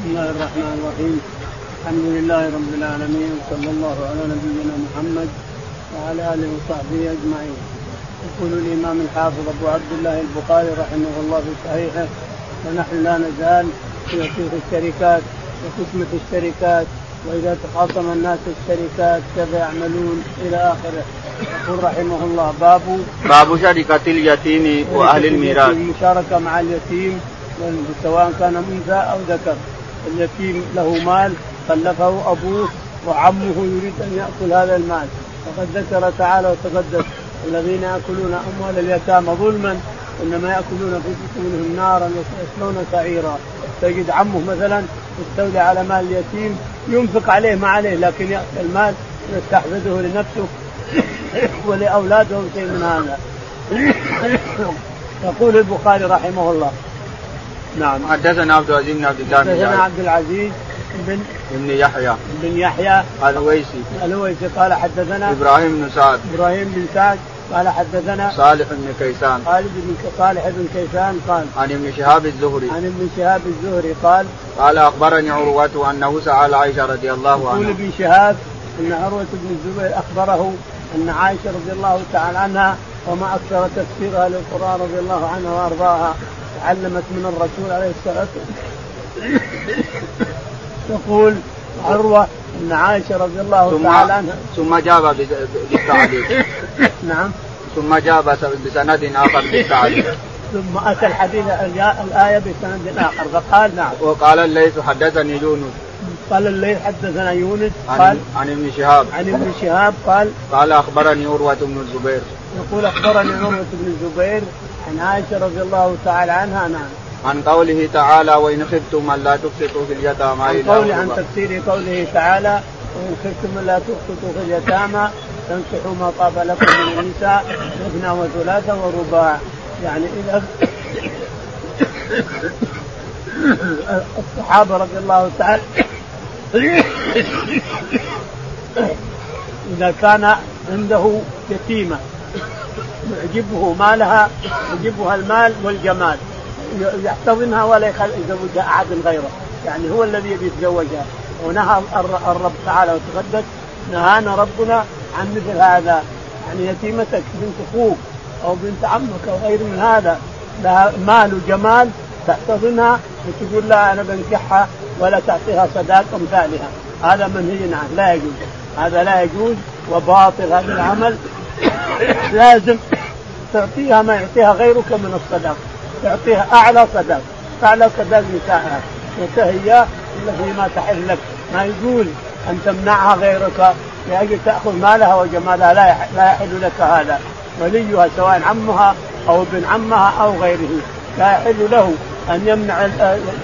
بسم الله الرحمن الرحيم. الحمد لله رب العالمين وصلى الله على نبينا محمد وعلى آله وصحبه أجمعين. يقول الإمام الحافظ أبو عبد الله البخاري رحمه الله في صحيحه ونحن لا نزال في حقوق الشركات وقسمة الشركات وإذا تخاصم الناس الشركات كيف يعملون إلى آخره؟ يقول رحمه الله باب باب شركة اليتيم وأهل الميراث. المشاركة مع اليتيم سواء كان انثى أو ذكر. اليتيم له مال خلفه أبوه وعمه يريد أن يأكل هذا المال. وقد ذكر تعالى وتقدس الذين يأكلون أموال اليتامى ظلما إنما يأكلون في بطونهم نارا ويصلون سعيرا. تجد عمه مثلا يستولي على مال اليتيم ينفق عليه ما عليه لكن ياخذ المال يستحفظه لنفسه ولأولاده شيء من هذا. يقول البخاري رحمه الله نعم. حدثنا عبد العزيز بن عبد الله حدثنا عبد العزيز بن بن يحيى. بن يحيى. الويسي الويسي قال حدثنا إبراهيم بن سعد. إبراهيم بن سعد. قال حدثنا صالح بن كيسان. خالد بن صالح بن كيسان قال عن ابن شهاب الزهري. عن ابن شهاب الزهري قال قال أخبرني عروة أنه سأل عائشة رضي الله عنها. يقول ابن شهاب إن عروة بن الزبير أخبره أن عائشة رضي الله تعالى عنها وما أكثر تفسيرها للقرآن رضي الله عنها وأرضاها. تعلمت من الرسول عليه الصلاة والسلام. تقول عروة ان عائشة رضي الله ثم تعالى عنها. ثم جاب بالتعليق نعم. ثم جاب بسند آخر بالتعليق ثم أتى الحديث الآية بسند آخر. فقال نعم. وقال الليث حدثني يونس. قال الليل حدثنا يونس. قال عن, عن ابن شهاب. عن ابن شهاب قال قال أخبرني عروة بن الزبير. يقول أخبرني عروة بن الزبير عن عائشة رضي الله تعالى عنها نعم. عن قوله تعالى وإن خفتم الا تقسطوا في اليتامى. عن قول عن تفسير قوله تعالى وإن خفتم الا تقسطوا في اليتامى تنكحوا ما طاب لكم من النساء اثنى وثلاثة ورباع. يعني إذا الصحابة رضي الله تعالى إذا كان عنده يتيمة يعجبه مالها يعجبها المال والجمال. يحتضنها ولا يزوجها أحد غيره. يعني هو الذي يبي يتزوجها. ونهى الرب تعالى وتقدس نهانا ربنا عن مثل هذا. يعني يتيمتك بنت أخوك أو بنت عمك أو غير من هذا. لها مال وجمال تحتضنها وتقول لا أنا بنكحها ولا تعطيها صداق امثالها هذا منهي عنه. لا يجوز. هذا لا يجوز وباطل. هذا العمل لازم تعطيها ما يعطيها غيرك من الصداق تعطيها أعلى صداق أعلى صداق نسائها وتهي التي ما تحل لك. ما يجوز أن تمنعها غيرك لأجل تأخذ مالها وجمالها. لا لا يحل لك هذا. وليها سواء عمها أو ابن عمها أو غيره. لا يحل له أن يمنع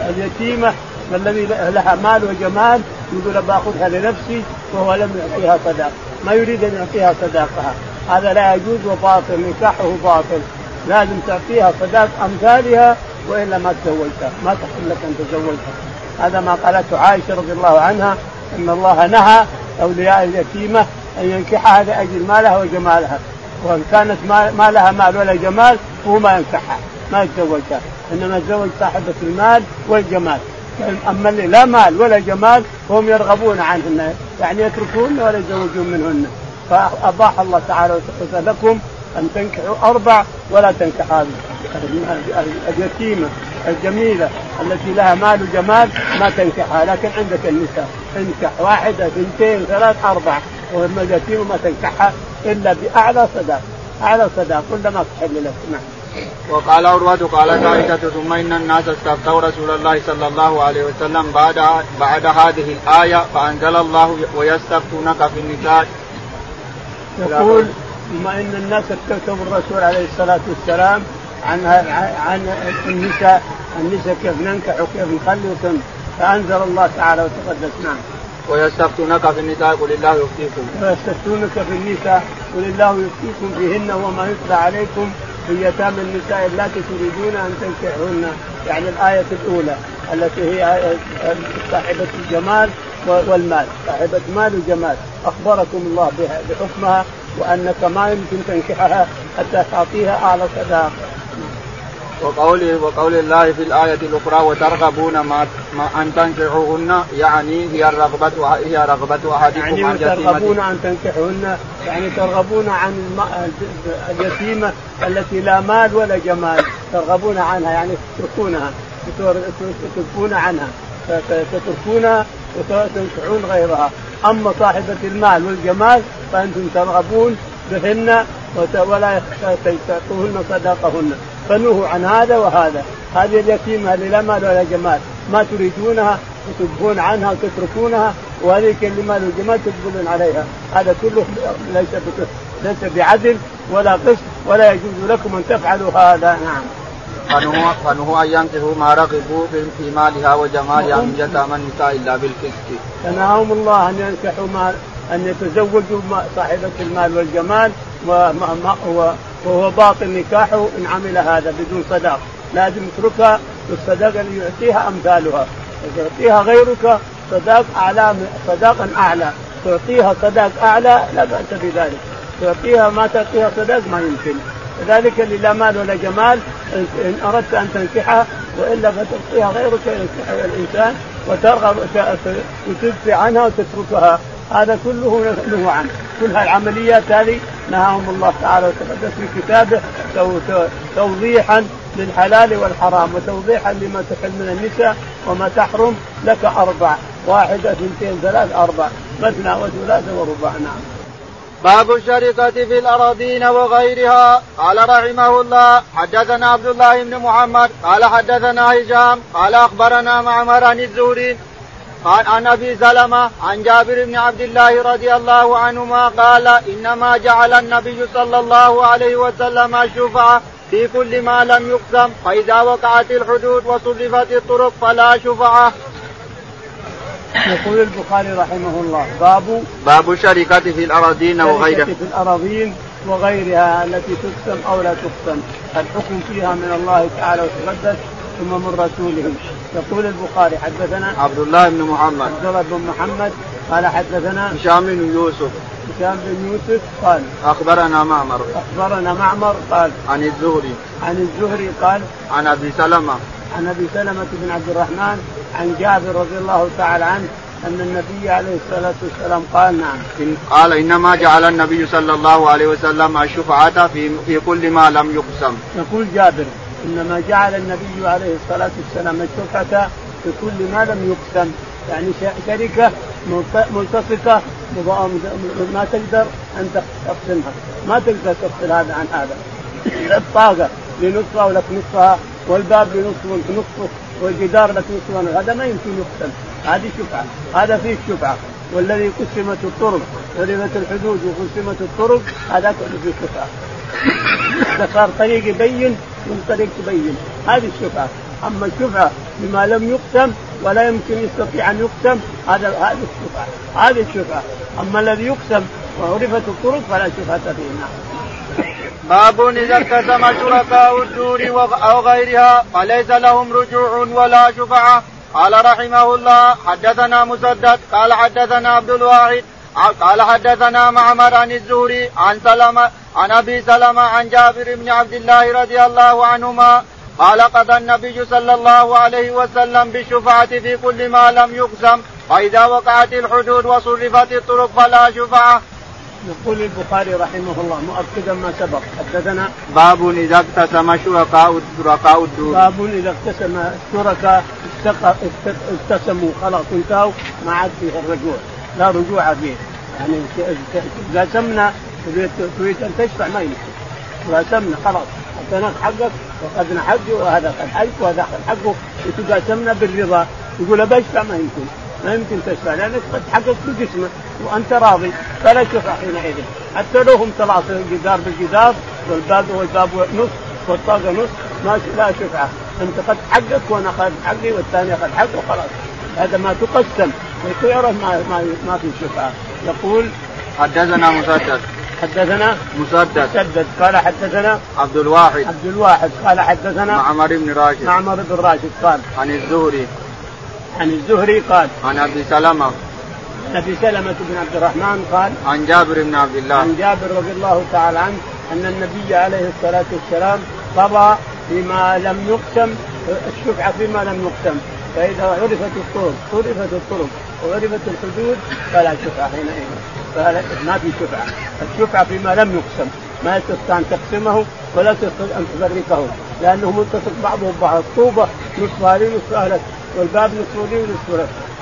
اليتيمه الذي لها مال وجمال يقول باخذها لنفسي وهو لم يعطيها صداق ما يريد أن يعطيها صداقها هذا لا يجوز وباطل نكاحه باطل. لازم تعطيها صداق أمثالها وإلا ما تزوجتها ما تحل لك ان تزوجها هذا ما قالته عائشة رضي الله عنها إن الله نهى أولياء اليتيمة أن ينكحها لأجل مالها وجمالها. وإن كانت ما لها مال ولا جمال فهو ما ينكحها ما يتزوجها. إنما يتزوج صاحبة المال والجمال. أما اللي لا مال ولا جمال فهم يرغبون عنهن يعني يتركون ولا يتزوجون منهن. فاباح الله تعالى لكم أن تنكحوا أربع ولا تنكح هذه. اليتيمة الجميلة التي لها مال وجمال ما تنكحها لكن عندك النساء. انكح واحدة اثنتين ثلاث أربع. واما اليتيمه ما تنكحها إلا بأعلى صداق. أعلى صداق. كل ما تحل لك. نعم. وقال عروة قالت عائشة ثم إن الناس استفتوا رسول الله صلى الله عليه وسلم بعد بعد هذه الآية فأنزل الله ويستفتونك في النساء. يقول ثم إن الناس استفتوا الرسول عليه الصلاة والسلام عن عن النساء النساء كيف ننكح وكيف نخلي فأنزل الله تعالى وتقدس. نعم. ويستفتونك في النساء قل الله يفتيكم. ويستفتونك في النساء قل الله يفتيكم فيهن وما يتلى عليكم في يتامى النساء اللاتي تريدون أن تنكحهن. يعني الآية الأولى التي هي صاحبة الجمال والمال. صاحبة مال وجمال أخبركم الله بحكمها وأنك ما يمكن تنكحها حتى تعطيها أعلى صداق وقوله وقول الله في الآية الأخرى وترغبون ما, ما أن تنكحوهن. يعني هي الرغبة هي رغبة أحدكم يعني عن ترغبون أن تنكحوهن يعني ترغبون عن اليتيمة التي لا مال ولا جمال. ترغبون عنها يعني تتركونها. تتركون عنها. تتركونها وتنكحون غيرها. أما صاحبة المال والجمال فأنتم ترغبون بهن ولا تعطوهن صداقهن. فنوهوا عن هذا وهذا. هذه اليتيمة اللي لا مال ولا جمال. ما تريدونها وتبهون عنها وتتركونها وهذيك اللي مال والجمال تقبلون عليها. هذا كله ليس ليس بعدل ولا قسط ولا يجوز لكم أن تفعلوا هذا. نعم. فنهوا أن ينكحوا ما رغبوا في مالها وجمالها من يتامى النساء إلا بالقسط. فنهاهم الله أن ينكحوا ما أن يتزوجوا صاحبة المال والجمال وهو باطل نكاحه إن عمل هذا بدون صداق. لازم يتركها بالصداق اللي يعطيها أمثالها. يعطيها غيرك صداق أعلى صداقا أعلى. تعطيها صداق أعلى لا بأس بذلك. تعطيها ما تعطيها صداق ما يمكن. كذلك اللي لا مال ولا جمال إن أردت أن تنكحها وإلا فتعطيها غيرك ينكحها الانسان وترغب وتدفع عنها وتتركها. هذا كله نهى عنه. كل هالعمليات هذه نهاهم الله تعالى وتقدس في كتابه توضيحا للحلال والحرام وتوضيحا لما تحل من النساء وما تحرم لك أربع. واحدة اثنتين ثلاث أربع. مثنى وثلاثه ورباع نعم. باب الشركة في الأراضين وغيرها قال رحمه الله حدثنا عبد الله بن محمد قال حدثنا هشام قال أخبرنا معمر عن الزهري قال عن أبي سلمة عن جابر بن عبد الله رضي الله عنهما قال إنما جعل النبي صلى الله عليه وسلم الشفعه في كل ما لم يقسم فإذا وقعت الحدود وصرفت الطرق فلا شفعة. يقول البخاري رحمه الله باب باب الشركة في الأراضين وغيرها. في الأراضين وغيرها التي تقسم أو لا تقسم الحكم فيها من الله تعالى وتقدس ثم من رسوله. يقول البخاري حدثنا عبد الله بن محمد. عبد الله بن محمد قال حدثنا هشام بن يوسف. هشام بن يوسف قال أخبرنا معمر. أخبرنا معمر قال عن الزهري. عن الزهري قال عن أبي سلمة. عن أبي سلمة بن عبد الرحمن عن جابر رضي الله تعالى عنه أن النبي عليه الصلاة والسلام قال نعم. إن قال إنما جعل النبي صلى الله عليه وسلم الشفعة في في كل ما لم يقسم. يقول جابر إنما جعل النبي عليه الصلاة والسلام الشفعة في كل ما لم يقسم. يعني شركة ملتصقة ما تقدر ان تقسمها. ما تقدر تفصل هذا عن هذا. الطاقة لنصفها ولك نصفها والباب لنصف ولك نصفه والجدار لك نصفه. هذا ما يمكن يقسم. هذه شفعة. هذا فيه شفعة. والذي قسمت الطرق ولمت الحدود وقسمت الطرق هذا كله فيه شفعة. صار طريق يبين من طريق تبين هذه الشفعة. أما الشفعة بما لم يقسم ولا يمكن يستطيع أن يقسم. هذا هذه الشفعه هذه الشفعه أما الذي يقسم وعرفت الطرق فلا شفعه فيه نعم باب إذا اقتسم شركاء الدور أو غيرها فليس لهم رجوع ولا شفعه قال رحمه الله حدثنا مسدد قال حدثنا عبد الواحد قال حدثنا معمر عن الزهري عن سلمة عن أبي سلمة عن جابر بن عبد الله رضي الله عنهما قال قضى النبي صلى الله عليه وسلم بالشفعة في كل ما لم يقسم فإذا وقعت الحدود وصرفت الطرق فلا شفعة. يقول البخاري رحمه الله مؤكدا ما سبق. حدثنا باب إذا اقتسم شركاء شركاء الدور باب إذا اقتسم الشركاء اقتسموا خلاص انتهوا ما عاد فيه الرجوع. لا رجوع فيه. يعني قاسمنا تريد أن تشفع ما يمكن. قاسمنا خلاص. اعطيناك حقك واخذنا حقي وهذا اخذ حقك وهذا اخذ حقه وتقاسمنا بالرضا. يقول بشفع ما يمكن؟ ما يمكن تشفع لأنك قد حققت بجسمك وأنت راضي. فلا شفع حينئذ. حتى لو هم ثلاثة الجدار بالجدار والباب والباب نص والطاقة نص ما لا شفعه أنت قد حقك وأنا اخذ حقي والثاني اخذ حقه وخلاص. هذا ما تقسم. ويعرف ما ما ما في شفعه يقول حدثنا مسدد. حدثنا مسدد. مسدد. قال حدثنا عبد الواحد. عبد الواحد. قال حدثنا معمر بن راشد. معمر بن راشد قال عن الزهري. عن الزهري قال عن أبي سلمة. عن أبي سلمة بن عبد الرحمن قال عن جابر بن عبد الله. عن جابر رضي الله تعالى عنه أن النبي عليه الصلاة والسلام قضى فيما لم يقسم الشفعة فيما لم يقسم. فإذا عرفت الطرق عرفت الطرق. وعرفت الحدود فلا شفعه حينئذ ما في شفعة. الشفعة فيما لم يقسم. ما تستطيع أن تقسمه ولا تستطيع أن تفرقه لأنه ملتصق بعضه ببعض. الطوبه نصفها لي نصفها لك والباب نصفه لي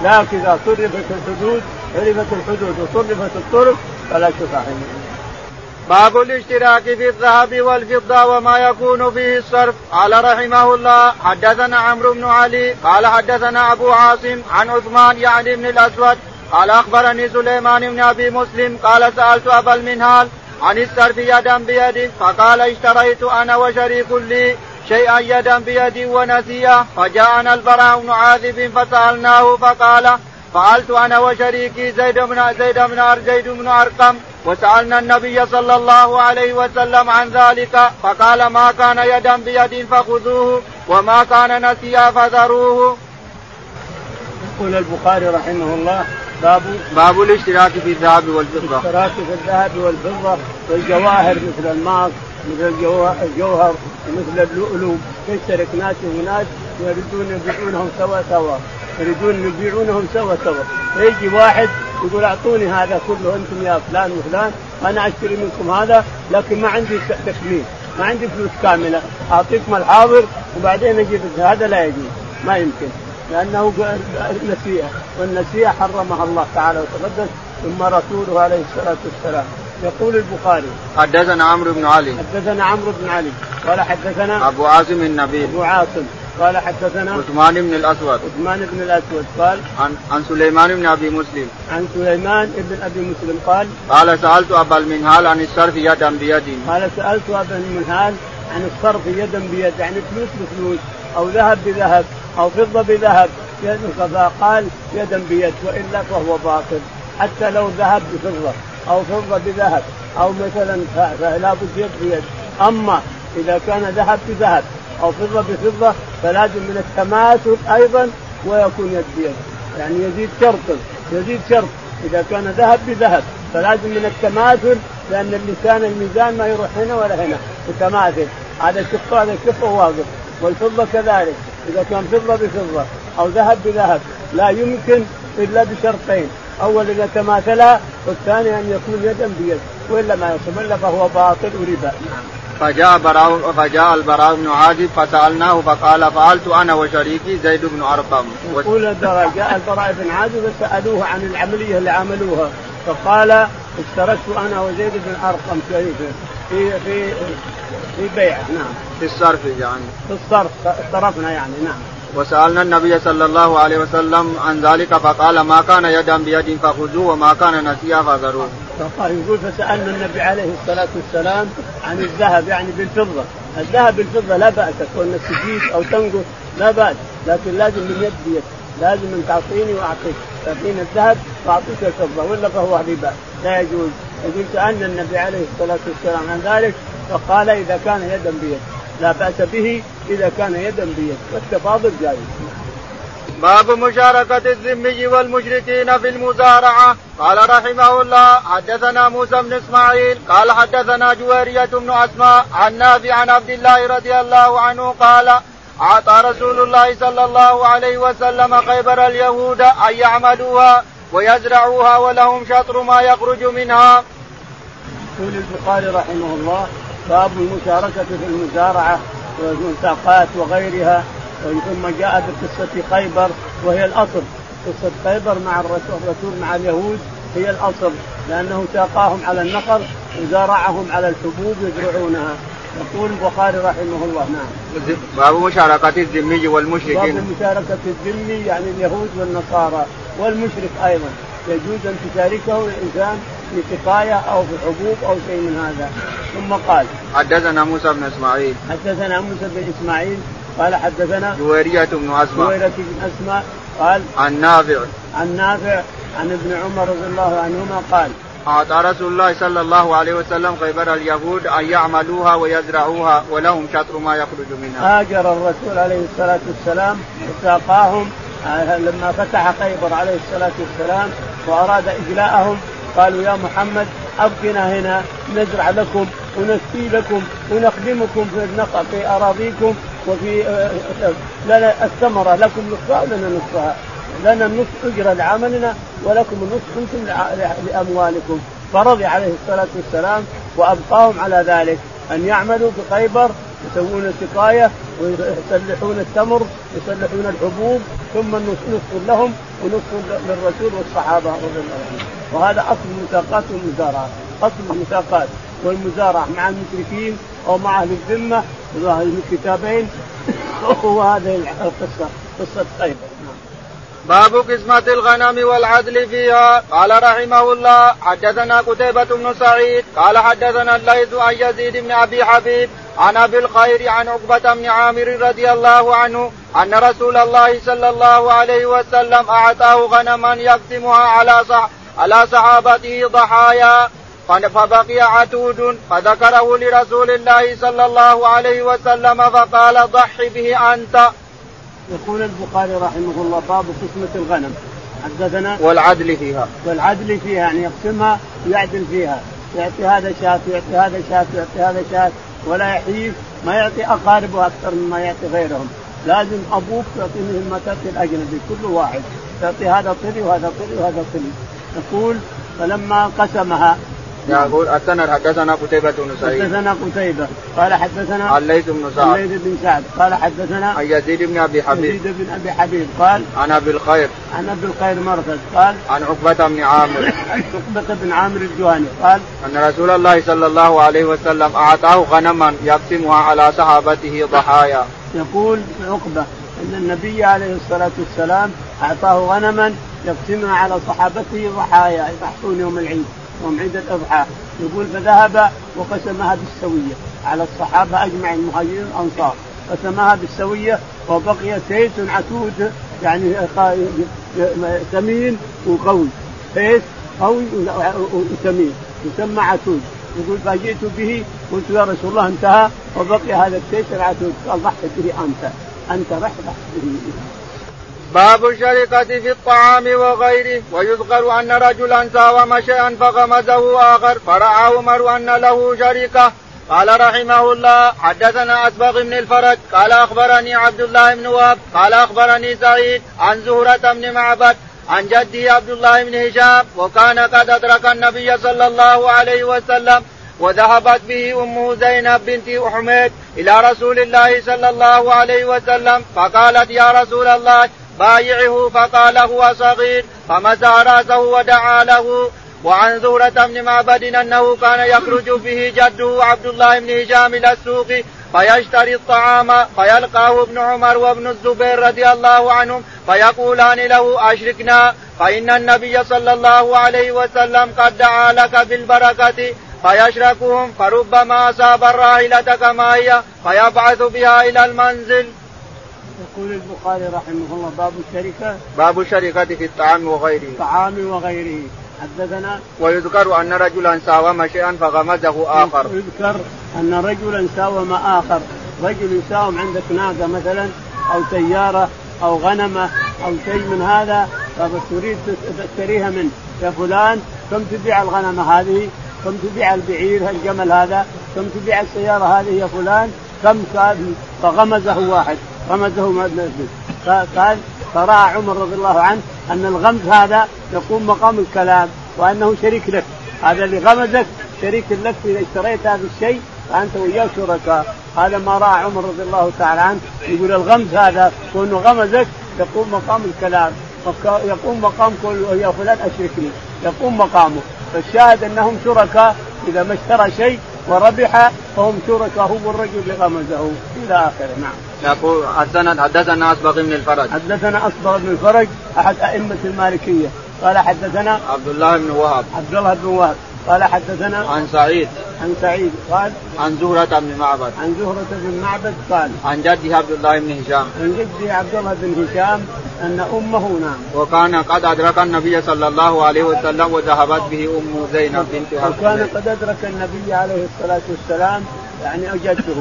لكن إذا صرفت الحدود عرفت الحدود وصرفت الطرق فلا شفعه حينئذ باب الاشتراك في الذهب والفضة وما يكون فيه الصرف. قال رحمه الله حدثنا عمرو بن علي قال حدثنا أبو عاصم عن عثمان يعني بن الأسود قال أخبرني سليمان بن أبي مسلم قال سألت أبا المنهال عن الصرف يدا بيد فقال اشتريت أنا وشريك لي شيئا يدا بيد ونسيه فجاءنا البراء بن عاذب فسألناه فقال فعلت أنا وشريكي زيد بن زيد بن زيد بن أرقم وسألنا النبي صلى الله عليه وسلم عن ذلك فقال ما كان يدا بيد فخذوه وما كان نسيا فذروه. يقول البخاري رحمه الله باب باب الاشتراك في الذهب والفضة. الاشتراك في الذهب والفضة والجواهر مثل الماس مثل الجوهر مثل اللؤلؤ يشترك ناس وناس يريدون يبيعونهم سوا سوا يريدون يبيعونهم سوا سوا. فيجي واحد يقول أعطوني هذا كله أنتم يا فلان وفلان أنا أشتري منكم هذا لكن ما عندي تكميل ما عندي فلوس كاملة. اعطيكم الحاضر وبعدين أجيب هذا لا يجوز ما يمكن لأنه نسيئه والنسيئة حرمها الله تعالى وتقدس ثم رسوله عليه الصلاة والسلام. يقول البخاري حدثنا عمرو بن علي. حدثنا عمرو بن علي قال حدثنا أبو عاصم النبي أبو عاصم. قال حدثنا عثمان بن الأسود. عثمان بن الأسود قال عن عن سليمان بن أبي مسلم. عن سليمان بن أبي مسلم قال قال سألت أبا المنهال عن الصرف يدا بيد. قال سألت أبا المنهال عن الصرف يدا بيد يعني فلوس بفلوس أو ذهب بذهب أو فضة بذهب فقال يدا بيد وإلا فهو باطل. حتى لو ذهب بفضة أو فضة بذهب أو مثلا فلا بد يد بيد. أما إذا كان ذهب بذهب أو فضة بفضة فلازم من التماثل أيضا ويكون يد بيد يعني يزيد شرط يزيد شرط. إذا كان ذهب بذهب فلازم من التماثل لأن اللسان الميزان ما يروح هنا ولا هنا. متماثل هذا كفه هذا كفه واقف والفضة كذلك. إذا كان فضة بفضة أو ذهب بذهب لا يمكن إلا بشرطين. أول إذا تماثلا والثاني أن يكون يدا بيد وإلا ما يصم إلا فهو باطل وربا. نعم. فجاء براء فجاء البراء بن عازب فسألناه فقال فعلت أنا وشريكي زيد بن أرقم. يقول جاء البراء بن عازب فسألوه عن العملية اللي عملوها فقال اشتركت أنا وزيد بن أرقم شريكه في في في بيع نعم. في الصرف يعني. في الصرف صرفنا يعني نعم. وسألنا النبي صلى الله عليه وسلم عن ذلك فقال ما كان يدا بيد فخذوه وما كان نسيا فذروه. يقول فسألنا النبي عليه الصلاة والسلام عن الذهب يعني بالفضة، الذهب بالفضة لا بأس كون تزيد أو تنقص لا بأس، لكن لازم من يد بيد، لازم ان تعطيني وأعطيك، تعطيني الذهب وأعطيك الفضة ولا فهو ربا، لا يجوز، يقول سألنا النبي عليه الصلاة والسلام عن ذلك فقال إذا كان يدا بيد، لا بأس به إذا كان يدا بيد، والتفاضل جائز. باب مشاركة الذمي والمشركين في المزارعة قال رحمه الله حدثنا موسى بن إسماعيل قال حدثنا جويرية بن أسماء عن نافع عن عبد الله رضي الله عنه قال أعطى رسول الله صلى الله عليه وسلم خيبر اليهود أن يعملوها ويزرعوها ولهم شطر ما يخرج منها. يقول البخاري رحمه الله باب المشاركة في المزارعة والمساقات وغيرها ثم جاء بقصة خيبر وهي الأصل. قصة خيبر مع الرسول مع اليهود هي الأصل لأنه ساقاهم على النقر وزارعهم على الحبوب يزرعونها. يقول البخاري رحمه الله نعم. باب مشاركة الذمي والمشركين. باب مشاركة الذمي يعني اليهود والنصارى والمشرك أيضا. يجوز أن تشاركه الإنسان في سقاية أو في حبوب أو شيء من هذا. ثم قال حدثنا موسى بن إسماعيل. حدثنا موسى بن إسماعيل قال حدثنا جويرية بن أسماء جويرية بن أسماء قال عن نافع عن نافع عن ابن عمر رضي الله عنهما قال أعطى رسول الله صلى الله عليه وسلم خيبر اليهود أن يعملوها ويزرعوها ولهم شطر ما يخرج منها. هاجر الرسول عليه الصلاة والسلام وساقاهم آه، لما فتح خيبر عليه الصلاة والسلام وأراد إجلاءهم قالوا يا محمد أبقنا هنا نزرع لكم ونسقي لكم ونخدمكم في أراضيكم وفي لنا الثمره لكم نصفها ولنا نصفها؟ لنا النصف اجره لعملنا ولكم النصف أنتم لأموالكم. فرضي عليه الصلاة والسلام وأبقاهم على ذلك. أن يعملوا في خيبر يسوون السقاية ويصلحون التمر يصلحون الحبوب ثم نصف لهم ونصف للرسول والصحابة رضي الله عنهم. وهذا أصل المساقات والمزارعة. أصل المساقات والمزارعة مع المشركين أو مع أهل الذمة الكتابين وهذه القصة قصة خيبر باب قسمة الغنم والعدل فيها. قال رحمه الله حدثنا قتيبة بن سعيد قال حدثنا الليث عن يزيد بن أبي حبيب عن أبي الخير عن عقبة بن عامر رضي الله عنه أن رسول الله صلى الله عليه وسلم أعطاه غنما يقسمها على صح على صحابته ضحايا. فبقي عتود فذكره لرسول الله صلى الله عليه وسلم فقال ضح به أنت. يقول البخاري رحمه الله باب قسمة الغنم. حدثنا والعدل فيها. والعدل فيها يعني يقسمها ويعدل فيها. يعطي هذا شاة يعطي هذا شاة يعطي هذا شاة ولا يحيف ما يعطي أقاربه أكثر مما يعطي غيرهم. لازم أبوك تعطي مثل ما تعطي الأجنبي كل واحد. تعطي هذا طلي وهذا طلي وهذا طلي. يقول فلما قسمها يقول السند حدثنا قتيبة بن سعيد. حدثنا قتيبة. قال حدثنا الليث بن سعد. الليث بن سعد. قال حدثنا عن يزيد بن أبي حبيب. يزيد بن أبي حبيب. قال عن أبي الخير. عن أبي الخير مرثد قال عن عقبة بن عامر. عقبة بن عامر الجهني قال أن رسول الله صلى الله عليه وسلم أعطاه غنما يقسمها على صحابته ضحايا. يقول عقبة أن النبي عليه الصلاة والسلام أعطاه غنما يقسمها على صحابته ضحايا يضحون يوم العيد. يوم عيد الاضحى يقول فذهب وقسمها بالسوية. على الصحابة اجمع المهاجرين الانصار قسمها بالسوية وبقي سيس عتود يعني ثمين وقوي. سيس قوي وثمين يسمى عتود. يقول فجئت به قلت يا رسول الله انتهى. وبقي هذا السيس العتود. قال ضحك به أنت. أنت رح به. باب الشركة في الطعام وغيره ويذكر أن رجلا ساوم شيئا فغمزه آخر فرأى عمر أن له شركة قال رحمه الله حدثنا أسبغ بن الفرج قال أخبرني عبد الله بن وهب قال أخبرني سعيد عن زهرة بن معبد عن جده عبد الله بن هشام وكان قد أدرك النبي صلى الله عليه وسلم وذهبت به امه زينب بنت حميد إلى رسول الله صلى الله عليه وسلم فقالت يا رسول الله بايعه فقال هو صغير فمسح رأسه ودعا له وعن زهرة بن معبد أنه كان يخرج به جده عبد الله بن هشام إلى السوق فيشتري الطعام فيلقاه ابن عمر وابن الزبير رضي الله عنهم فيقولان له أشركنا فإن النبي صلى الله عليه وسلم قد دعا لك بالبركة فيشركهم فربما أصاب الراحلة كما هي فيبعث بها إلى المنزل. يقول البخاري رحمه الله باب الشركة باب الشركة في الطعام وغيره. الطعام وغيره. حدثنا ويذكر أن رجلا ساوم شيئا فغمزه آخر. يذكر أن رجلا ساوم آخر. رجل يساوم عندك ناقه مثلا أو سيارة أو غنمة أو شيء من هذا فتريد تشتريها منه. يا فلان كم تبيع الغنمة هذه؟ كم تبيع البعير الجمل هذا؟ كم تبيع السيارة هذه يا فلان؟ كم فغمزه واحد. غمزه قال فراى عمر رضي الله عنه أن الغمز هذا يقوم مقام الكلام وأنه شريك لك. هذا اللي غمزك شريك لك إذا اشتريت هذا الشيء فأنت وياه شركاء. هذا ما رأى عمر رضي الله تعالى عنه. يقول الغمز هذا كونه غمزك يقوم مقام الكلام. يقوم مقام كل يا فلان اشركني يقوم مقامه. فالشاهد أنهم شركاء إذا ما اشترى شيء وربح فهم شركاء هو الرجل اللي غمزه. إلى آخره. نعم. يقول السند حدثنا أصبغ بن الفرج. حدثنا أصبغ بن الفرج أحد أئمة المالكية. قال حدثنا عبد الله بن وهب. عبد الله بن وهب. قال حدثنا عن سعيد. عن سعيد. قال عن زهرة بن معبد. عن زهرة بن معبد قال عن جده عبد الله بن هشام. عن جده عبد الله بن هشام أن أمه نعم. وكان قد أدرك النبي صلى الله عليه وسلم وذهبت به أم زينب بنت وكان قد أدرك النبي عليه الصلاة والسلام يعني جده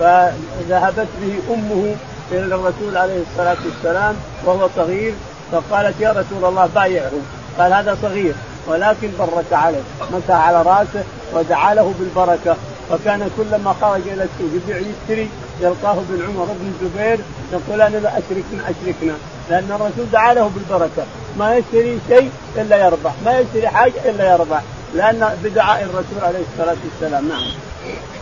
فذهبت به أمه إلى الرسول عليه الصلاة والسلام وهو صغير فقالت يا رسول الله بايعه. قال هذا صغير ولكن برك عليه. مسح على رأسه ودعا له بالبركة. وكان كلما خرج إلى السوق يبيع يشتري يلقاه ابن عمر بن الزبير يقول أنا اشركنا أشركنا. لأن الرسول دعا له بالبركة. ما يشتري شيء إلا يربح ما يشتري حاجة إلا يربح. لأن بدعاء الرسول عليه الصلاة والسلام نعم.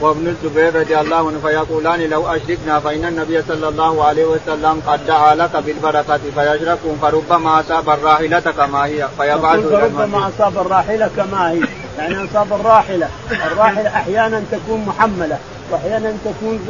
وابن الزبير رضي الله عنه فيقولان لو أشركنا فإن النبي صلى الله عليه وسلم قد دعا لك بالبركة فيشركون فربما أصاب الراحلة كما هي فيبعث فربما أصاب الراحلة كما هي. يعني أصاب الراحلة. الراحلة أحيانا تكون محملة وأحيانا تكون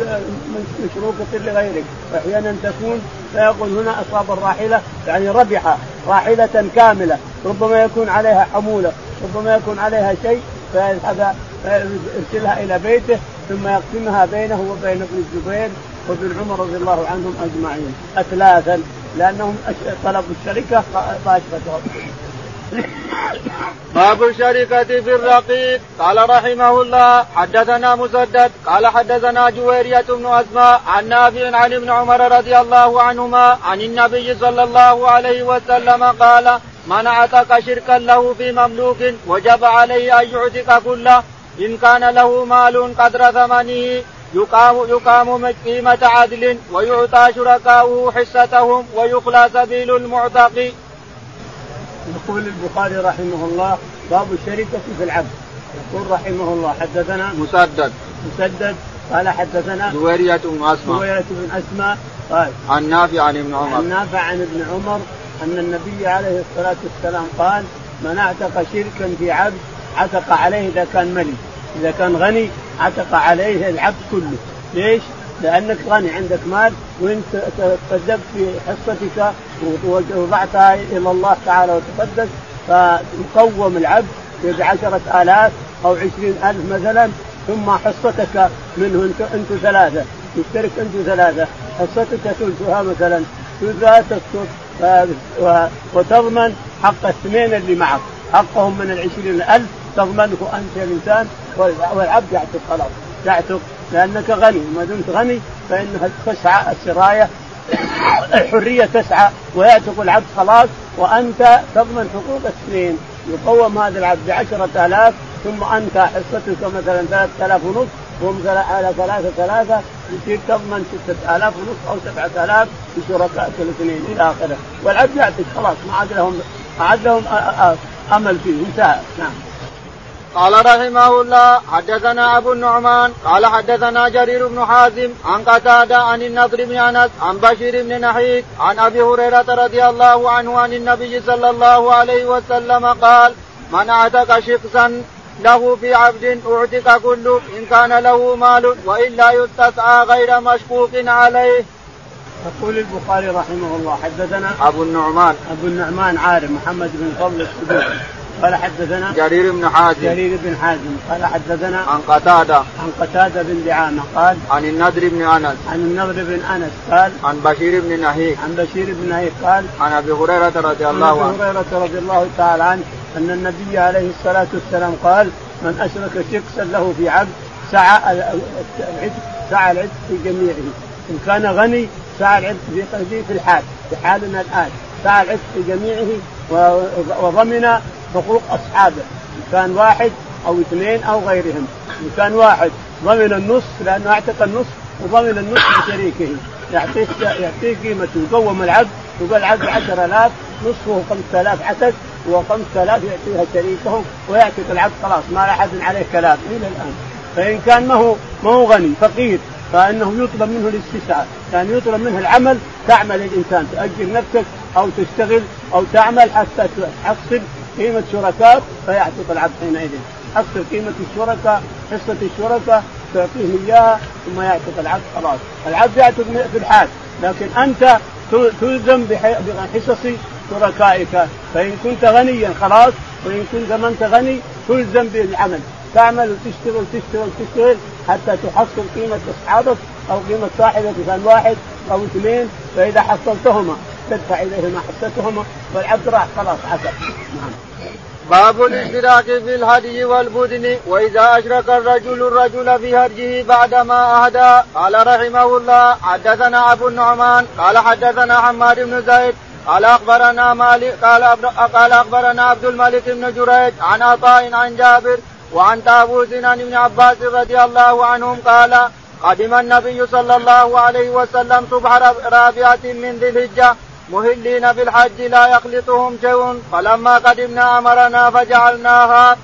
مشروكة لغيرك. وأحيانا تكون فيقول هنا أصاب الراحلة يعني ربح راحلة كاملة. ربما يكون عليها حمولة ربما يكون عليها شيء. فيذهب يرسلها إلى بيته ثم يقسمها بينه وبين ابن الزبير وابن عمر رضي الله عنهم أجمعين. اثلاثا لأنهم طلبوا الشركة فاشركهم باب الشركة في الرقيق. قال رحمه الله حدثنا مسدد. قال حدثنا جويرية بن أسماء عن نافع عن ابن عمر رضي الله عنهما عن النبي صلى الله عليه وسلم قال من اعتق شركا له في مملوك وجب عليه أن يعتق كله إن كان له مال قدر ثمنه يقام يقام قيمة عدل ويعطى شركاؤه حصتهم ويخلى سبيل المعتق. يقول البخاري رحمه الله باب الشركة في العبد. يقول رحمه الله حدثنا مسدد. مسدد قال حدثنا جويرية بن أسماء. جويرية بن أسماء قال عن نافع عن ابن عمر. عن نافع عن ابن عمر أن النبي عليه الصلاة والسلام قال من أعتق شركا في عبد عتق عليه إذا كان ملك إذا كان غني عتق عليه العبد كله ليش؟ لأنك غني عندك مال وانت تصدقت في حصتك ووضعتها إلى الله تعالى وتقدس فيقوم العبد بعشرة آلاف أو عشرين ألف مثلا ثم حصتك منه انت أنتم ثلاثة يشترك أنتم ثلاثة حصتك ثلثها مثلا ثلثها تسقط وتضمن حق الاثنين اللي معك. حقهم من العشرين ألف تضمنه أنت الإنسان والعبد يعتق خلاص. يعتق لأنك غني. ما دمت غني فإنها تسعى السراية الحرية تسعى ويعتق العبد خلاص. وأنت تضمن حقوق الاثنين يقوم هذا العبد بعشرة آلاف ثم أنت حصتك مثلا ثلاثة آلاف ونصف وهم على ثلاثة ثلاثة يصير تضمن ستة آلاف ونصف أو سبعة آلاف بشركاء الاثنين إلى آخره. والعبد يعتق خلاص ما عاد لهم ما عاد لهم أمل فيه انتهى. نعم. قال رحمه الله حدثنا أبو النعمان قال حدثنا جرير بن حازم عن قتادة عن النضر بن أنس عن بشير بن نحيك عن أبي هريرة رضي الله عنه عن النبي صلى الله عليه وسلم قال من أعتق شخصا له في عبد أعتق كله إن كان له مال وإلا يستسعى غير مشكوك عليه. يقول البخاري رحمه الله حدثنا أبو النعمان. أبو النعمان عارم محمد بن فضل السدوسي. قال حدثنا جرير بن حازم. جرير بن حازم. قال حدثنا عن قتادة. عن قتادة بن دعامة. قال عن النضر بن أنس. عن النضر بن أنس. قال عن بشير بن نهيك. عن بشير بن نهيك. قال عن أبي هريرة رضي الله عنه. ابي هريرة رضي الله تعالى عنه. أن النبي عليه الصلاة والسلام قال من أشرك شخصا له في عبد سعى العتق سعى العتق في جميعه. إن كان غني سعى العتق في في الحال في حالنا الآن. سعى العتق في جميعه وضمن حقوق أصحابه. إن كان واحد أو اثنين أو غيرهم. إن كان واحد ضمن النص لأنه أعتق النص وضمن النص لشريكه. يعطيه يعطيه قيمته. يقوم العبد يقول العبد 10000 نصفه 5000 عتق و5000 يعطيها شريكه ويعتق العبد خلاص ما أحد عليه كلام. إلى الآن. فإن كان ما هو ما هو غني فقير فإنه يطلب منه الاستسعاء يعني يطلب منه العمل تعمل الإنسان تاجر نفسك أو تشتغل أو تعمل حتى تحصل قيمة شركاء فيعتق العبد حينئذ. حصل قيمة الشركاء حصة الشركاء تعطيهم إياها ثم يعتق العبد خلاص. العبد يعتق في الحال. لكن أنت تلزم بحصص شركائك. فإن كنت غنيا خلاص. وإن كنت ما أنت غني تلزم بالعمل. تعمل وتشتغل تشتغل تشتغل حتى تحصل قيمة أصحابك أو قيمة صاحبك كان واحد أو اثنين. فإذا حصلتهما تدفع إليهما حصتهما. والعبد راح خلاص عسى. نعم. باب الاشتراك في الهدي والبدن. وإذا أشرك الرجل الرجل في هديه بعدما اهدى قال رحمه الله حدثنا أبو النعمان قال حدثنا حماد بن زيد قال أخبرنا مالك قال قال أخبرنا عبد الملك بن جريج عن عطاء عن جابر وعن طاووس عن ابن عباس رضي الله عنهم قال قدم النبي صلى الله عليه وسلم صبح رابعة من ذي الهجة مهلين بالحج لا يخلطهم شيء. فلما قدمنا أمرنا فجعلناها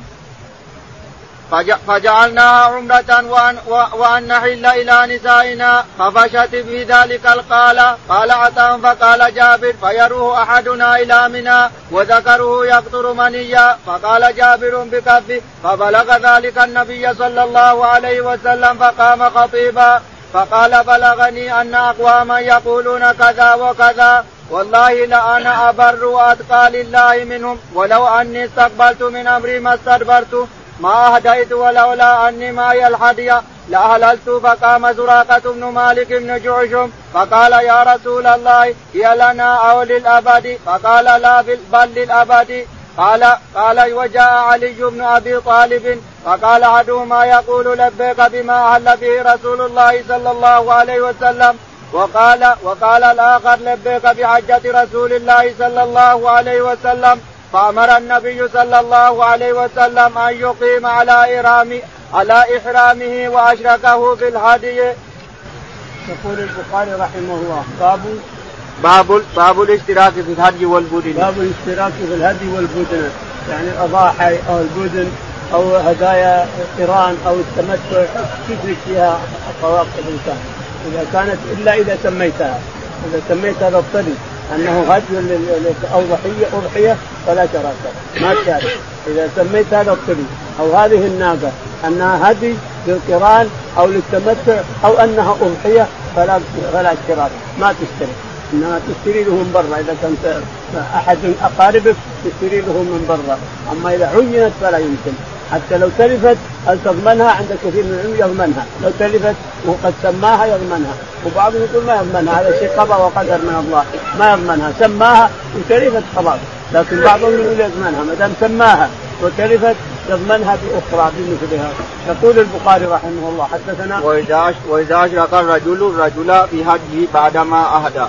فجعلناها عمرة وأن, وأن نحل إلى نسائنا. ففشت في ذلك القال. قال عطاء فقال جابر فيروه أحدنا إلى منى وذكره يقطر منيا. فقال جابر بكفه. فبلغ ذلك النبي صلى الله عليه وسلم فقام خطيبا. فقال بلغني أن أقواما يقولون كذا وكذا. والله لأنا أبر وأتقى لله منهم ولو أني استقبلت من أمري ما استدبرت ما أهديت ولولا أني معي الهدي لأهللت فقام زراقة بن مالك بن جعشم فقال يا رسول الله هي لنا أو للأبد؟ فقال لا بل للأبد. قال قال وجاء علي بن أبي طالب فقال احدهما يقول لبيك بما أهل به رسول الله صلى الله عليه وسلم. وقال وقال الآخر لبيك بحجة رسول الله صلى الله عليه وسلم فأمر النبي صلى الله عليه وسلم أن يقيم على إرام على إحرامه وأشركه بالهدي. يقول البخاري رحمه الله باب باب باب الاشتراك في الهدي والبدن. باب الاشتراك في الهدي والبدن يعني الاضاحي أو البدن أو هدايا قران أو التمتع تشرك فيها طواف الإنسان إذا كانت إلا إذا سميتها. إذا سميت هذا الطريق أنه هدي أو ضحيه أضحية فلا شراك ما تشارك إذا سميت هذا الطريق أو هذه الناقه أنها هدي للقران أو للتمتع أو أنها أضحية فلا فلا اشتراك ما تشترك إنما تشتري له من برا. إذا كنت أحد أقاربك تشتري له من برا. أما إذا عينت فلا يمكن. حتى لو تلفت هل تضمنها عند كثير من العلم يضمنها. لو تلفت وقد سماها يضمنها. وبعضهم يقول ما يضمنها. هذا شيء قضاء وقدر من الله. ما يضمنها. سماها وتلفت خلاص لكن بعضهم يقول يضمنها. ما دام سماها وتلفت يضمنها بأخرى بمثلها. يقول البخاري رحمه الله. حدثنا وإذا وإذا أشرك الرجل الرجل في هديه بعدما أهدى.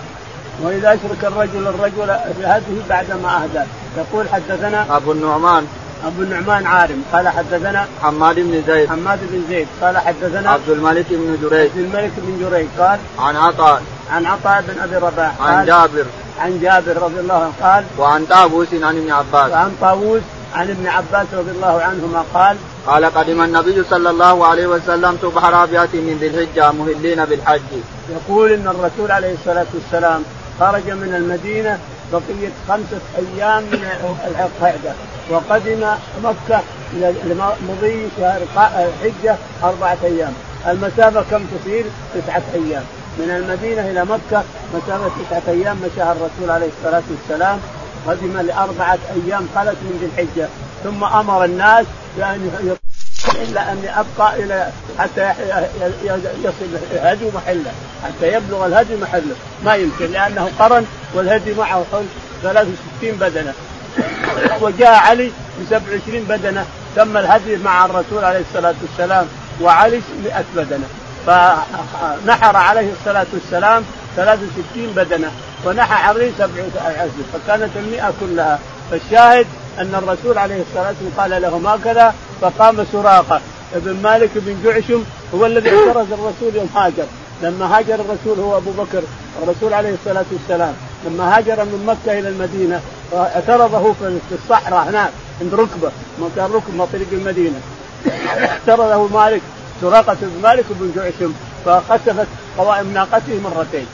وإذا أشرك الرجل الرجل في هديه بعدما أهدى. يقول حدثنا أبو النعمان. أبو النعمان عارم قال حدثنا حماد بن زيد. حماد بن زيد. قال حدثنا عبد الملك بن جريج. عبد الملك بن جريج. قال عن عطاء. عن عطاء بن أبي رباح عن جابر. عن جابر رضي الله عنه. قال وعن طاووس عن ابن عباس. وعن طاووس عن ابن عباس رضي الله عنهما. قال قال قدم النبي صلى الله عليه وسلم صبح رابعة من ذي الحجة مهلين بالحج. يقول إن الرسول عليه الصلاة والسلام خرج من المدينة بقية خمسة أيام من القعدة وقدم مكة لمضي شهر الحجة أربعة أيام. المسافة كم تصير؟ تسعة أيام. من المدينة إلى مكة مسافة تسعة أيام مشاها الرسول عليه الصلاة والسلام. قدم لأربعة أيام خلت من ذي الحجة. ثم أمر الناس بأن إلا أني أبقى إلى حتى يصل الهدي محله حتى يبلغ الهدي محله. ما يمكن لأنه قرن والهدي معه حول 63 بدنة. وجاء علي ب 27 بدنة تم الهدي مع الرسول عليه الصلاة والسلام وعلي 100 بدنة. فنحر عليه الصلاة والسلام 63 بدنة ونحى علي 70 فكانت المئة كلها. فالشاهد أن الرسول عليه الصلاة والسلام قال لهم هكذا فقام سراقة. ابن مالك بن جعشم هو الذي اعترض الرسول يوم هاجر. لما هاجر الرسول هو أبو بكر الرسول عليه الصلاة والسلام. لما هاجر من مكة إلى المدينة اعترضه في الصحراء هناك عند ركبة مكان ركبة طريق المدينة. اعترضه مالك سراقة بن مالك بن جعشم فخسفت قوائم ناقته مرتين.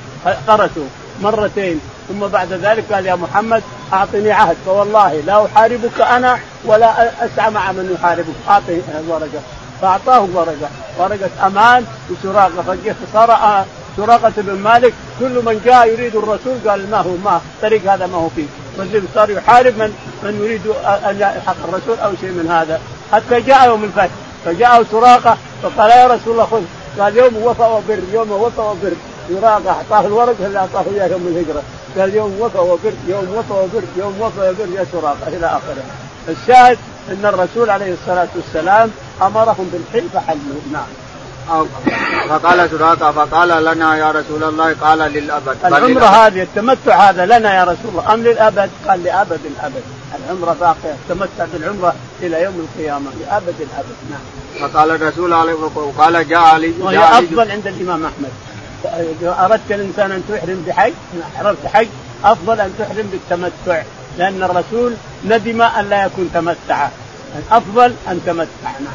قرسوا مرتين. ثم بعد ذلك قال يا محمد أعطني عهد فوالله لا أحاربك أنا ولا أسعى مع من يحاربك. اعطني ورقة. فأعطاه ورقة. ورقة أمان وسراقة. فصار سراقة بن مالك كل من جاء يريد الرسول قال ما هو ما الطريق هذا ما هو فيه. والذي صار يحارب من من يريد أن يلحق الرسول أو شيء من هذا. حتى جاء يوم الفتح. فجاءه سراقة فقال يا رسول الله خذ. قال يوم وفى وبر يوم وفى وبر. سراقة أعطاه الورق اللي أعطاه إياه يوم الهجرة؟ قال يوم وفى وبر يوم وفى وبر يوم وفى وبر يا سراقه إلى آخره. الشاهد أن الرسول عليه الصلاة والسلام أمرهم بالحل فحلوا. نعم. فقال سراقه فقال لنا يا رسول الله قال للأبد العمرة هذه التمتع هذا لنا يا رسول الله أم للأبد؟ قال لأبد الأبد. العمرة باقية التمتع بالعمرة إلى يوم القيامة لأبد الأبد. نعم. فقال الرسول عليه وقال جاء علي وهي أفضل عند الإمام أحمد. اذا أردت الإنسان أن تحرم بحج احرمت حج أفضل أن تحرم بالتمتع لأن الرسول ندم أن لا يكون تمتع. الأفضل أن تمتع نعم.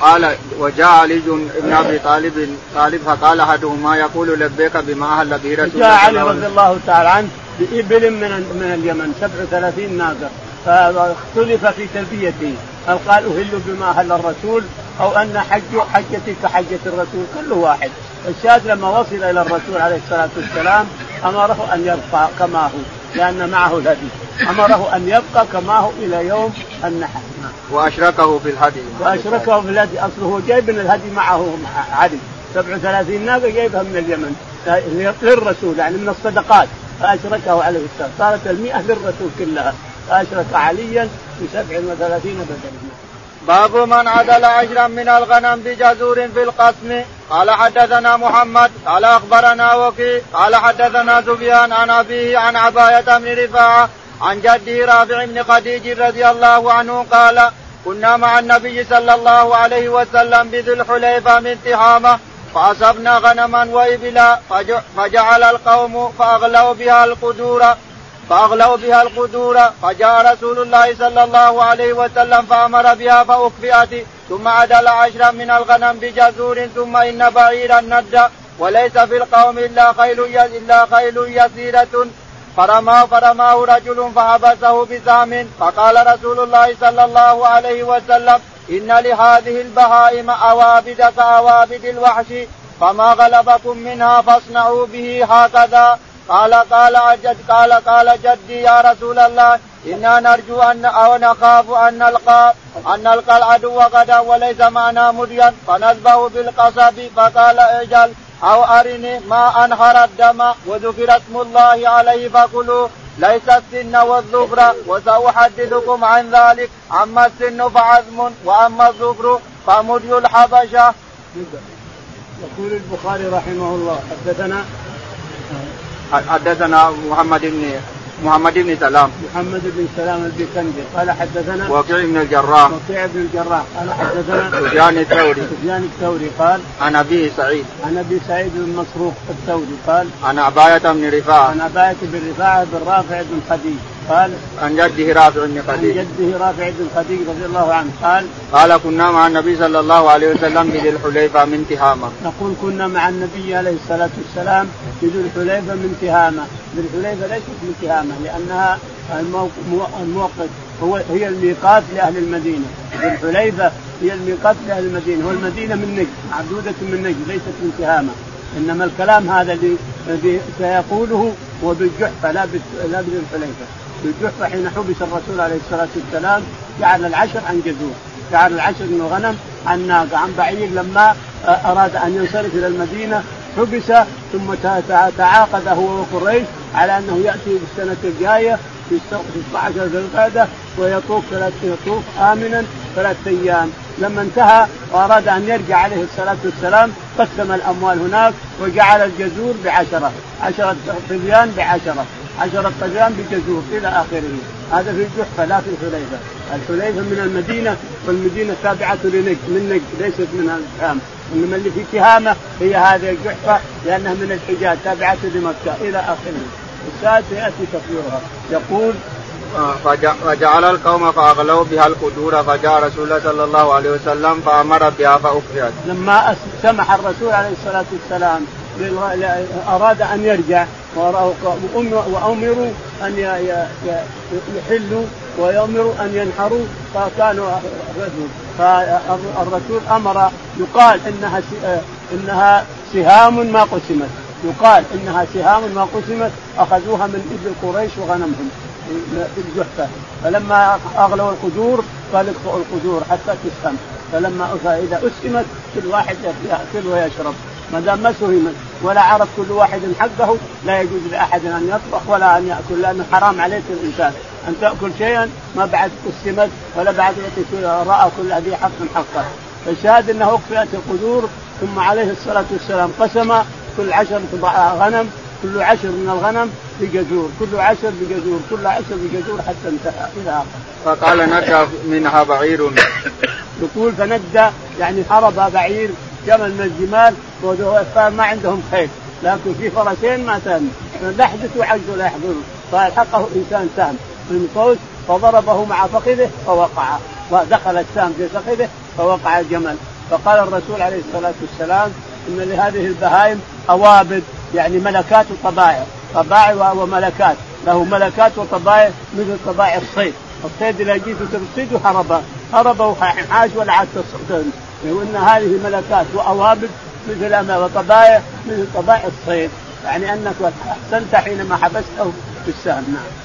قال وجاء علي بن أبي طالب طالب فقال أحدهما يقول لبيك بما أهل به رسول الله جاء علي رضي الله تعالى عنه بإبل من من اليمن 37 ناقة. فاختلف في تلبيته هل قال أهل بما أهل الرسول أو أن حج حجتي كحجة الرسول كله واحد. الشاهد لما وصل إلى الرسول عليه الصلاة والسلام أمره أن يبقى كما هو لأن معه الهدي. أمره أن يبقى كما هو إلى يوم النحر. وأشركه في الهدي. وأشركه في الهدي. أصله هو جايب من الهدي معه علي. 37 ناقة جايبها من اليمن. للرسول يعني من الصدقات. فأشركه عليه السلام صارت المئة للرسول كلها. فأشرك عليا ب 37 بدلا. باب من عدل عشرا من الغنم بجزور في القسم. قال حدثنا محمد قال أخبرنا وكي قال حدثنا سفيان عن أبيه عن عباية بن رفاعة عن جده رافع بن خديج رضي الله عنه قال كنا مع النبي صلى الله عليه وسلم بذي الحليفة من تهامه فأصبنا غنما وإبلا فجعل القوم فأغلوا بها القدور فأغلوا بها القدور فجاء رسول الله صلى الله عليه وسلم فأمر بها فاكفئت ثم عدل عشرا من الغنم بجزور ثم إن بعيرا ند وليس في القوم إلا خيل إلا خيل يسيرة. فرماه فرماه رجل فحبسه بسهم فقال رسول الله صلى الله عليه وسلم إن لهذه البهائم اوابد كاوابد الوحش فما غلبكم منها فاصنعوا به هكذا. قال قال جد قال قال جدي يا رسول الله إنا نرجو أن أو نخاف أن نلقى أن نلقى العدو غدا وليس معنا مدين فنذبه بالقصب فقال أجل أو أرني ما أنهر الدم وذكر اسم الله عليه فكلوا ليس السن والظفر وسأحدثكم عن ذلك أما السن فعزم وأما الظفر فمدي الحبشة. يقول البخاري رحمه الله حدثنا حدثنا محمد بن محمد بن سلام. محمد بن سلام البيكندي. قال حدثنا وكيع بن الجراح. وكيع بن الجراح. قال حدثنا سفيان الثوري. سفيان الثوري قال عن أبي سعيد. عن أبي سعيد بن مسروق الثوري قال عن عباية بن رفاعة. عن عباية بن رفاعة بن رافع بن خديج. قال عن جده رافع بن خديج. عن جده رافع بن خديج رضي الله عنه قال قال كنا مع النبي صلى الله عليه وسلم بذي الحليفة من تهامة. نقول كنا مع النبي عليه الصلاة والسلام بذي الحليفة من تهامة. ذي الحليفة ليست من تهامة لأنها الموقف هو هي الميقات لأهل المدينة. ذي الحليفة هي الميقات لأهل المدينة والمدينة من نجد معدودة من نجد ليست من تهامة. إنما الكلام هذا الذي سيقوله هو بالجحفه لا لا بذي بالجحفة حين حبس الرسول عليه الصلاة والسلام جعل العشر عن جذور جعل العشر من الغنم عن ناقة عن بعير لما أراد أن ينصرف إلى المدينة حبس ثم تعاقد هو وقريش على أنه يأتي بالسنة الجاية في 16 ذي القعدة ويطوف ثلاث يطوف آمنا ثلاث أيام. لما انتهى وأراد أن يرجع عليه الصلاة والسلام قسم الأموال هناك وجعل الجزور بعشرة عشرة صبيان بعشرة. عشرة طغيان بجزور إلى آخره. هذا في الجحفه لا في الحليفة الحليفه من المدينة والمدينة تابعه لنجد من نجد ليست من الشام إنما اللي في تهامه هي هذه الجحفة لأنها من الحجاز تابعه لمكة إلى آخره. الشاهد سيأتي تفسيرها يقول فجعل القوم فأغلوا بها القدور فجاء رسول الله صلى الله عليه وسلم فأمر بها فاكفئت. لما سمح الرسول عليه الصلاة والسلام أراد أن يرجع وأمروا أن يحلوا ويأمروا أن ينحروا فكانوا فالرسول أمر يقال إنها إنها سهام ما قسمت. يقال إنها سهام ما قسمت أخذوها من إبل قريش وغنمهم في الجحفة. فلما أغلوا القدور قال اقطعوا القدور حتى تسهم. فلما فاذا أسهمت كل واحد يأكل ويشرب. ما دام ما سهمت ولا عرف كل واحد حقه لا يجوز لأحد أن يطبخ ولا أن يأكل لأنه حرام عليك الإنسان أن تأكل شيئا ما بعد قسمت ولا بعد رأى كل ذي حق حقه فالشاهد أنه اكفئت القدور ثم عليه الصلاة والسلام قسم كل عشر غنم كل عشر من الغنم بجزور كل عشر بجزور كل عشر بجزور حتى انتهى إلى اخره. فقال ندى منها بعير. يقول فندى يعني هرب بعير جمل من الجمال ما عندهم خيل لكن في فرسين ما سام لحدث وعجز لا يحضر. فألحقه إنسان سام من قوس فضربه مع فخذه فوقع. ودخل السام في فخذه فوقع الجمل. فقال الرسول عليه الصلاة والسلام إن لهذه البهائم أوابد يعني ملكات وطبائع طبائع وملكات. له ملكات وطبائع مثل طبائع الصيد. الصيد إذا جيت ترصده هرب هرب وحاش ولا عاد تصيد وان هذه ملكات واوابد مثل وطبائع مثل طبائع الصيد يعني أنك احسنت حينما حبسته في السهم. نعم.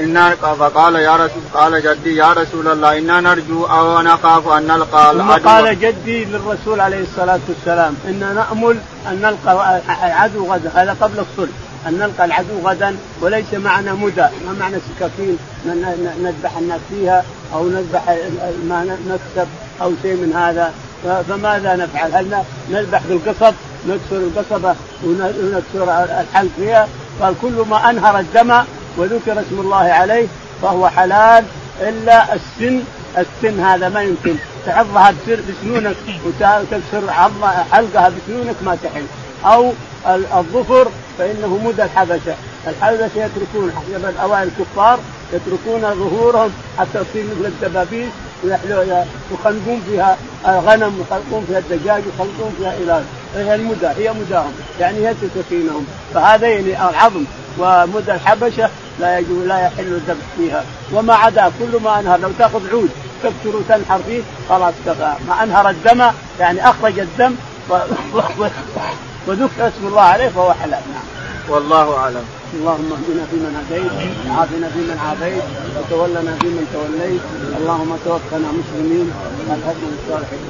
إنا فقال يا رسول قال جدي يا رسول الله إنا نرجو أو نخاف أن نلقى ثم قال جدي للرسول عليه الصلاة والسلام إنا نأمل أن نلقى العدو غدا. هذا قبل الصلح أن نلقى العدو غدا وليس معنا مدى ما معنى سكاكين نذبح الناس فيها أو نذبح ما نكسب. أو شيء من هذا فماذا نفعل؟ هل نذبح بالقصب نكسر القصبة ونكسر الحلق فيها؟ قال كل ما أنهر الدم وذكر اسم الله عليه فهو حلال إلا السن. السن هذا ما يمكن. تعضها بسنونك وتكسر حلقها بسنونك ما تحل. أو الظفر فإنه مدى الحبشة. الحبشه يتركون الاوائل الكفار يتركون ظهورهم حتى تصير مثل الدبابيس يخلقون فيها غنم يخلقون فيها الدجاج يخلقون فيها إلى هي المدى هي مداهم. يعني هي سكينهم فهذين العظم. ومدى الحبشة لا يجوز لا يحل الذبح فيها. وما عدا كل ما أنهر. لو تأخذ عود تكسر وتنحر فيه خلاص كفى ما أنهر الدم يعني أخرج الدم وذكر اسم الله عليه فهو حلال. نعم. والله أعلم. اللهم اهدنا فيمن هديت، عافنا فيمن عافيت، وتولنا فيمن توليت، اللهم توفنا مسلمين، الحكم الصالحين.